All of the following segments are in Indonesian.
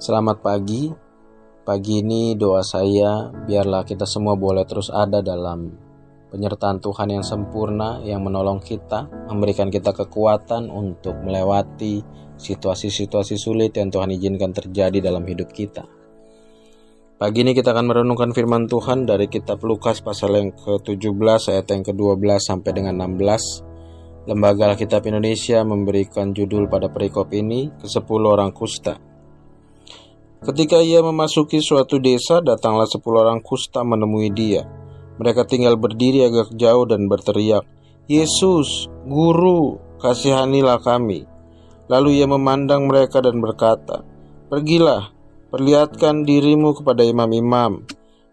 Selamat pagi. Pagi ini doa saya biarlah kita semua boleh terus ada dalam penyertaan Tuhan yang sempurna yang menolong kita, memberikan kita kekuatan untuk melewati situasi-situasi sulit yang Tuhan izinkan terjadi dalam hidup kita. Pagi ini kita akan merenungkan firman Tuhan dari kitab Lukas pasal yang ke-17 ayat yang ke-12 sampai dengan 16. Lembaga Alkitab Indonesia memberikan judul pada perikop ini ke-10 orang kusta. Ketika ia memasuki suatu desa, datanglah sepuluh orang kusta menemui dia. Mereka tinggal berdiri agak jauh dan berteriak, Yesus, Guru, kasihanilah kami. Lalu ia memandang mereka dan berkata, Pergilah, perlihatkan dirimu kepada imam-imam.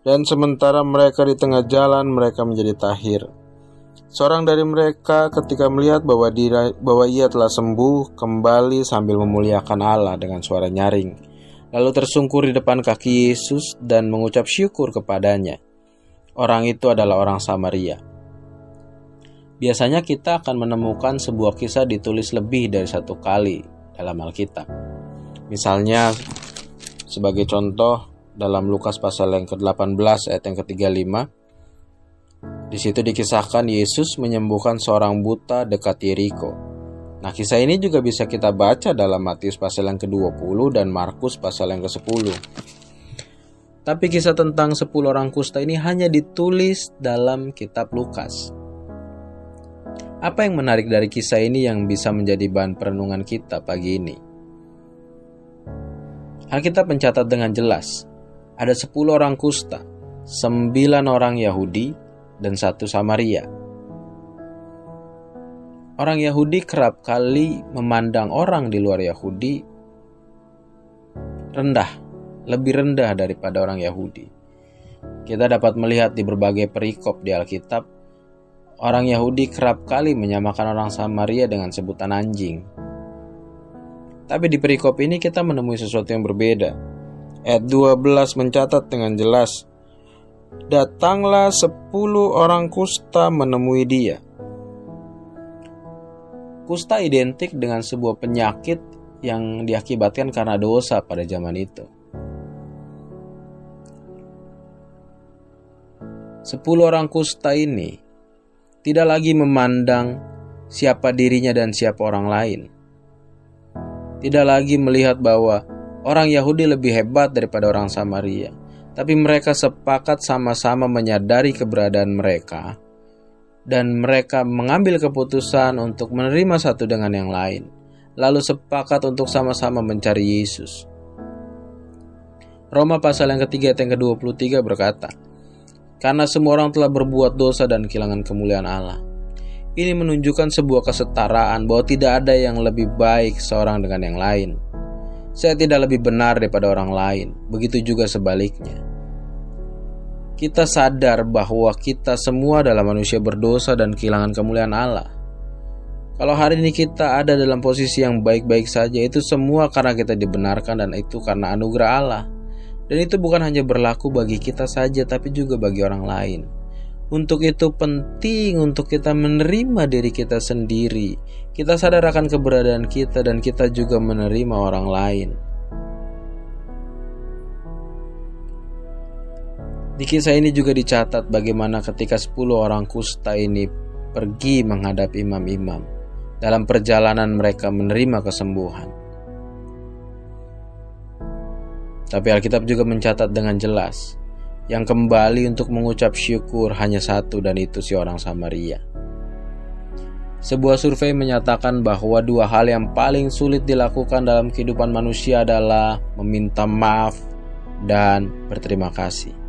Dan sementara mereka di tengah jalan, mereka menjadi tahir. Seorang dari mereka ketika melihat bahwa, dia, bahwa ia telah sembuh, kembali sambil memuliakan Allah dengan suara nyaring lalu tersungkur di depan kaki Yesus dan mengucap syukur kepadanya. Orang itu adalah orang Samaria. Biasanya kita akan menemukan sebuah kisah ditulis lebih dari satu kali dalam Alkitab. Misalnya, sebagai contoh dalam Lukas pasal yang ke-18 ayat yang ke-35, di situ dikisahkan Yesus menyembuhkan seorang buta dekat Yeriko. Nah, kisah ini juga bisa kita baca dalam Matius pasal yang ke-20 dan Markus pasal yang ke-10. Tapi kisah tentang 10 orang kusta ini hanya ditulis dalam kitab Lukas. Apa yang menarik dari kisah ini yang bisa menjadi bahan perenungan kita pagi ini? Alkitab mencatat dengan jelas, ada 10 orang kusta, 9 orang Yahudi, dan satu Samaria. Orang Yahudi kerap kali memandang orang di luar Yahudi rendah, lebih rendah daripada orang Yahudi. Kita dapat melihat di berbagai perikop di Alkitab, orang Yahudi kerap kali menyamakan orang Samaria dengan sebutan anjing. Tapi di perikop ini kita menemui sesuatu yang berbeda. Ayat 12 mencatat dengan jelas, Datanglah sepuluh orang kusta menemui dia Kusta identik dengan sebuah penyakit yang diakibatkan karena dosa pada zaman itu. Sepuluh orang kusta ini tidak lagi memandang siapa dirinya dan siapa orang lain. Tidak lagi melihat bahwa orang Yahudi lebih hebat daripada orang Samaria, tapi mereka sepakat sama-sama menyadari keberadaan mereka dan mereka mengambil keputusan untuk menerima satu dengan yang lain, lalu sepakat untuk sama-sama mencari Yesus. Roma pasal yang ketiga ayat yang ke-23 berkata, Karena semua orang telah berbuat dosa dan kehilangan kemuliaan Allah. Ini menunjukkan sebuah kesetaraan bahwa tidak ada yang lebih baik seorang dengan yang lain. Saya tidak lebih benar daripada orang lain, begitu juga sebaliknya kita sadar bahwa kita semua adalah manusia berdosa dan kehilangan kemuliaan Allah. Kalau hari ini kita ada dalam posisi yang baik-baik saja, itu semua karena kita dibenarkan dan itu karena anugerah Allah. Dan itu bukan hanya berlaku bagi kita saja, tapi juga bagi orang lain. Untuk itu penting untuk kita menerima diri kita sendiri. Kita sadar akan keberadaan kita dan kita juga menerima orang lain. Di kisah ini juga dicatat bagaimana ketika 10 orang kusta ini pergi menghadap imam-imam dalam perjalanan mereka menerima kesembuhan. Tapi Alkitab juga mencatat dengan jelas yang kembali untuk mengucap syukur hanya satu dan itu si orang Samaria. Sebuah survei menyatakan bahwa dua hal yang paling sulit dilakukan dalam kehidupan manusia adalah meminta maaf dan berterima kasih.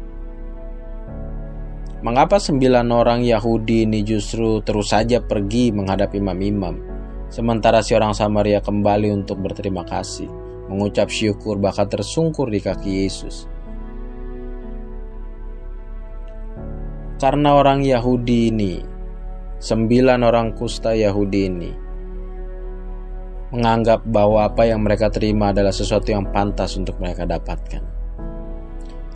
Mengapa sembilan orang Yahudi ini justru terus saja pergi menghadapi imam-imam, sementara si orang Samaria kembali untuk berterima kasih, mengucap syukur bahkan tersungkur di kaki Yesus? Karena orang Yahudi ini, sembilan orang kusta Yahudi ini, menganggap bahwa apa yang mereka terima adalah sesuatu yang pantas untuk mereka dapatkan.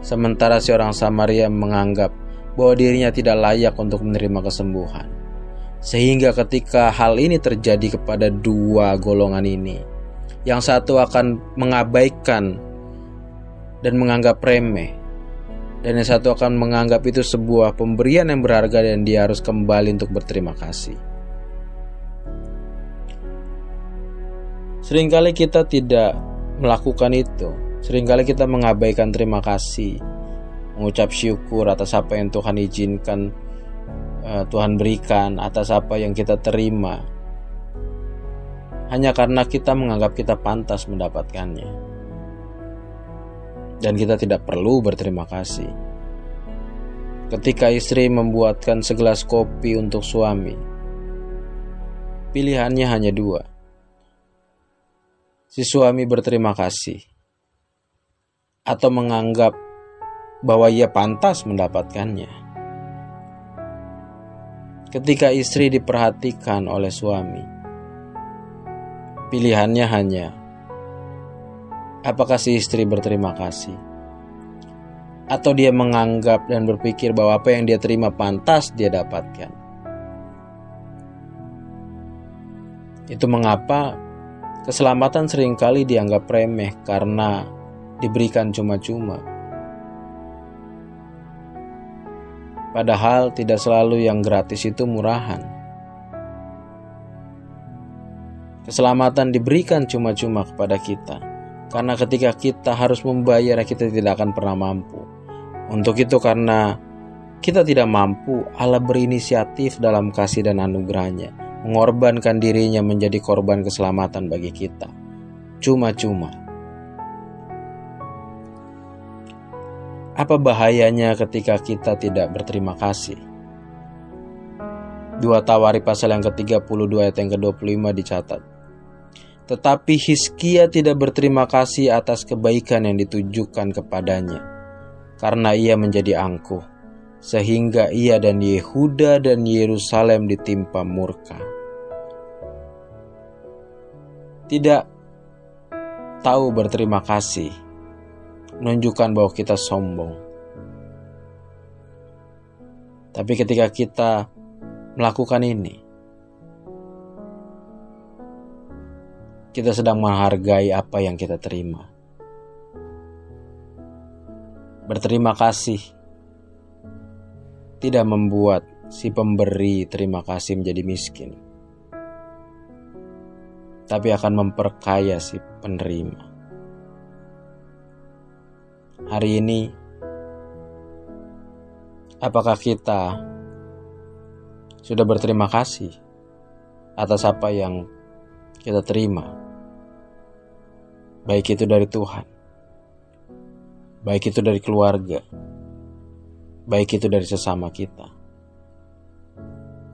Sementara si orang Samaria menganggap bahwa dirinya tidak layak untuk menerima kesembuhan. Sehingga ketika hal ini terjadi kepada dua golongan ini, yang satu akan mengabaikan dan menganggap remeh. Dan yang satu akan menganggap itu sebuah pemberian yang berharga dan dia harus kembali untuk berterima kasih. Seringkali kita tidak melakukan itu. Seringkali kita mengabaikan terima kasih, mengucap syukur atas apa yang Tuhan izinkan, eh, Tuhan berikan, atas apa yang kita terima, hanya karena kita menganggap kita pantas mendapatkannya dan kita tidak perlu berterima kasih. Ketika istri membuatkan segelas kopi untuk suami, pilihannya hanya dua. Si suami berterima kasih atau menganggap bahwa ia pantas mendapatkannya. Ketika istri diperhatikan oleh suami, pilihannya hanya Apakah si istri berterima kasih? Atau dia menganggap dan berpikir bahwa apa yang dia terima pantas dia dapatkan? Itu mengapa keselamatan sering kali dianggap remeh karena diberikan cuma-cuma. Padahal tidak selalu yang gratis itu murahan. Keselamatan diberikan cuma-cuma kepada kita karena ketika kita harus membayar, kita tidak akan pernah mampu. Untuk itu karena kita tidak mampu, Allah berinisiatif dalam kasih dan anugerahnya, mengorbankan dirinya menjadi korban keselamatan bagi kita. Cuma-cuma. Apa bahayanya ketika kita tidak berterima kasih? Dua Tawari pasal yang ke-32 ayat yang ke-25 dicatat. Tetapi Hiskia tidak berterima kasih atas kebaikan yang ditujukan kepadanya, karena ia menjadi angkuh, sehingga ia dan Yehuda dan Yerusalem ditimpa murka. Tidak tahu berterima kasih, menunjukkan bahwa kita sombong. Tapi ketika kita melakukan ini, kita sedang menghargai apa yang kita terima. Berterima kasih tidak membuat si pemberi terima kasih menjadi miskin, tapi akan memperkaya si penerima. Hari ini, apakah kita sudah berterima kasih atas apa yang kita terima? baik itu dari Tuhan, baik itu dari keluarga, baik itu dari sesama kita.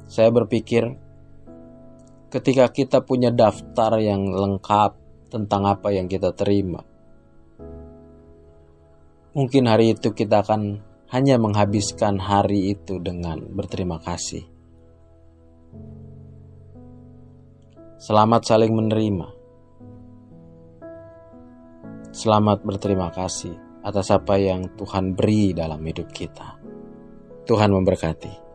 Saya berpikir, ketika kita punya daftar yang lengkap tentang apa yang kita terima, mungkin hari itu kita akan hanya menghabiskan hari itu dengan berterima kasih. Selamat saling menerima. Selamat berterima kasih atas apa yang Tuhan beri dalam hidup kita. Tuhan memberkati.